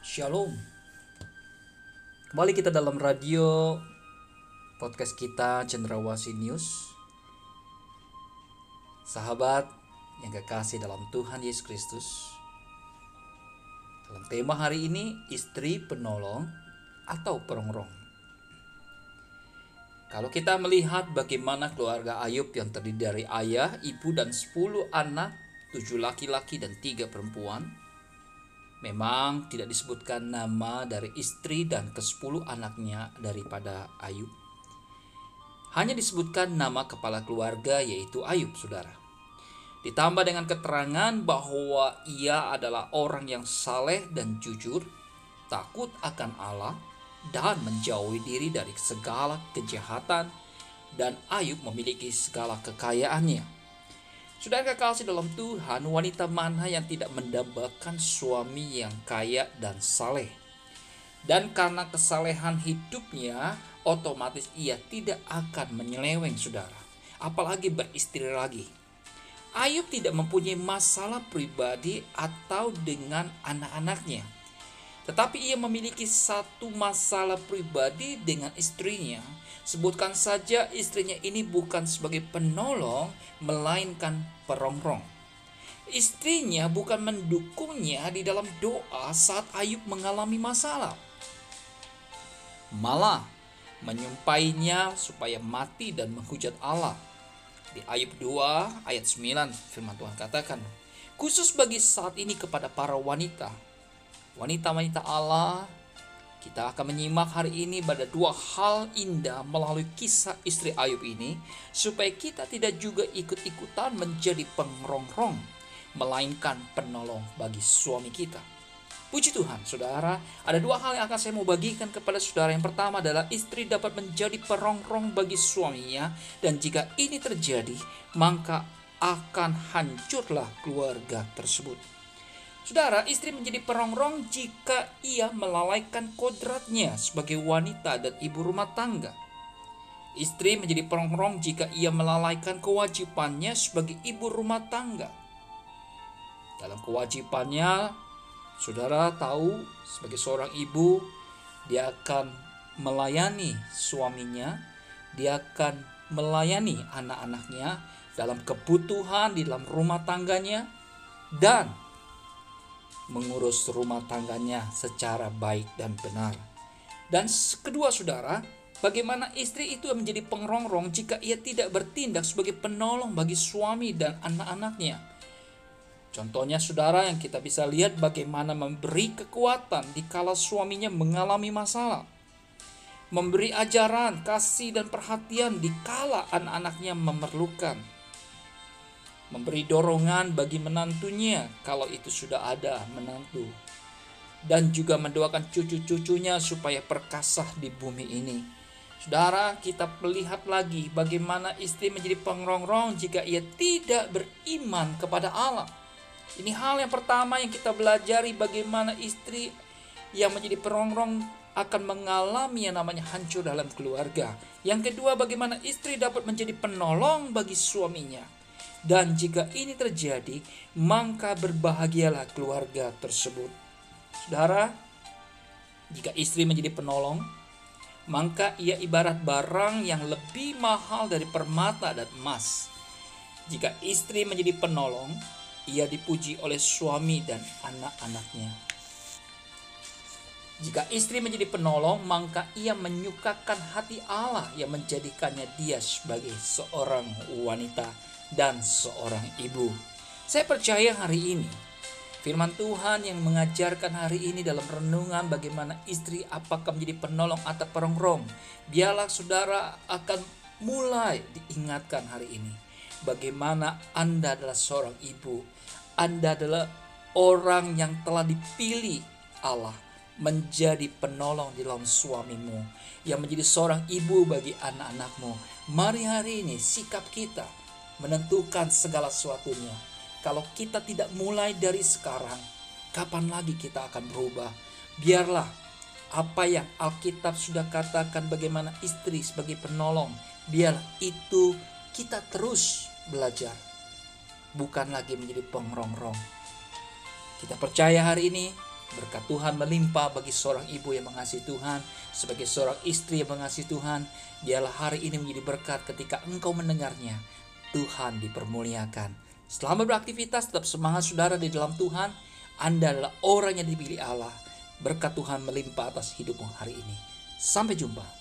Shalom. Kembali kita dalam radio podcast kita Cendrawasih News. Sahabat yang kekasih dalam Tuhan Yesus Kristus. Dalam tema hari ini istri penolong atau perongrong. Kalau kita melihat bagaimana keluarga Ayub yang terdiri dari ayah, ibu, dan sepuluh anak, tujuh laki-laki dan tiga perempuan, memang tidak disebutkan nama dari istri dan kesepuluh anaknya daripada Ayub. Hanya disebutkan nama kepala keluarga yaitu Ayub, saudara. Ditambah dengan keterangan bahwa ia adalah orang yang saleh dan jujur, takut akan Allah, dan menjauhi diri dari segala kejahatan dan Ayub memiliki segala kekayaannya. Saudara kekasih dalam Tuhan, wanita mana yang tidak mendambakan suami yang kaya dan saleh? Dan karena kesalehan hidupnya, otomatis ia tidak akan menyeleweng saudara. Apalagi beristri lagi. Ayub tidak mempunyai masalah pribadi atau dengan anak-anaknya tetapi ia memiliki satu masalah pribadi dengan istrinya. Sebutkan saja istrinya ini bukan sebagai penolong, melainkan perongrong. Istrinya bukan mendukungnya di dalam doa saat Ayub mengalami masalah. Malah menyumpainya supaya mati dan menghujat Allah. Di Ayub 2 ayat 9 firman Tuhan katakan, khusus bagi saat ini kepada para wanita, wanita-wanita Allah, kita akan menyimak hari ini pada dua hal indah melalui kisah istri Ayub ini, supaya kita tidak juga ikut-ikutan menjadi pengerongrong, melainkan penolong bagi suami kita. Puji Tuhan, saudara, ada dua hal yang akan saya mau bagikan kepada saudara. Yang pertama adalah istri dapat menjadi perongrong bagi suaminya, dan jika ini terjadi, maka akan hancurlah keluarga tersebut. Saudara, istri menjadi perongrong jika ia melalaikan kodratnya sebagai wanita dan ibu rumah tangga. Istri menjadi perongrong jika ia melalaikan kewajibannya sebagai ibu rumah tangga. Dalam kewajibannya, saudara tahu sebagai seorang ibu, dia akan melayani suaminya, dia akan melayani anak-anaknya dalam kebutuhan di dalam rumah tangganya, dan mengurus rumah tangganya secara baik dan benar. Dan kedua saudara, bagaimana istri itu menjadi pengerongrong jika ia tidak bertindak sebagai penolong bagi suami dan anak-anaknya. Contohnya saudara yang kita bisa lihat bagaimana memberi kekuatan di kala suaminya mengalami masalah. Memberi ajaran, kasih dan perhatian di kala anak-anaknya memerlukan memberi dorongan bagi menantunya kalau itu sudah ada menantu, dan juga mendoakan cucu-cucunya supaya perkasa di bumi ini. Saudara, kita melihat lagi bagaimana istri menjadi pengerongrong jika ia tidak beriman kepada Allah. Ini hal yang pertama yang kita belajari bagaimana istri yang menjadi perongrong akan mengalami yang namanya hancur dalam keluarga. Yang kedua, bagaimana istri dapat menjadi penolong bagi suaminya. Dan jika ini terjadi, maka berbahagialah keluarga tersebut. Saudara, jika istri menjadi penolong, maka ia ibarat barang yang lebih mahal dari permata dan emas. Jika istri menjadi penolong, ia dipuji oleh suami dan anak-anaknya. Jika istri menjadi penolong, maka ia menyukakan hati Allah yang menjadikannya dia sebagai seorang wanita dan seorang ibu. Saya percaya hari ini firman Tuhan yang mengajarkan hari ini dalam renungan bagaimana istri apakah menjadi penolong atau perongrong. Biarlah saudara akan mulai diingatkan hari ini. Bagaimana Anda adalah seorang ibu. Anda adalah orang yang telah dipilih Allah menjadi penolong di dalam suamimu, yang menjadi seorang ibu bagi anak-anakmu. Mari hari ini sikap kita menentukan segala sesuatunya. Kalau kita tidak mulai dari sekarang, kapan lagi kita akan berubah? Biarlah apa yang Alkitab sudah katakan bagaimana istri sebagai penolong, biar itu kita terus belajar. Bukan lagi menjadi pengrong-rong. Kita percaya hari ini Berkat Tuhan melimpah bagi seorang ibu yang mengasihi Tuhan, sebagai seorang istri yang mengasihi Tuhan. Biarlah hari ini menjadi berkat ketika engkau mendengarnya. Tuhan dipermuliakan. Selama beraktivitas tetap semangat saudara di dalam Tuhan. Anda adalah orang yang dipilih Allah. Berkat Tuhan melimpah atas hidupmu hari ini. Sampai jumpa.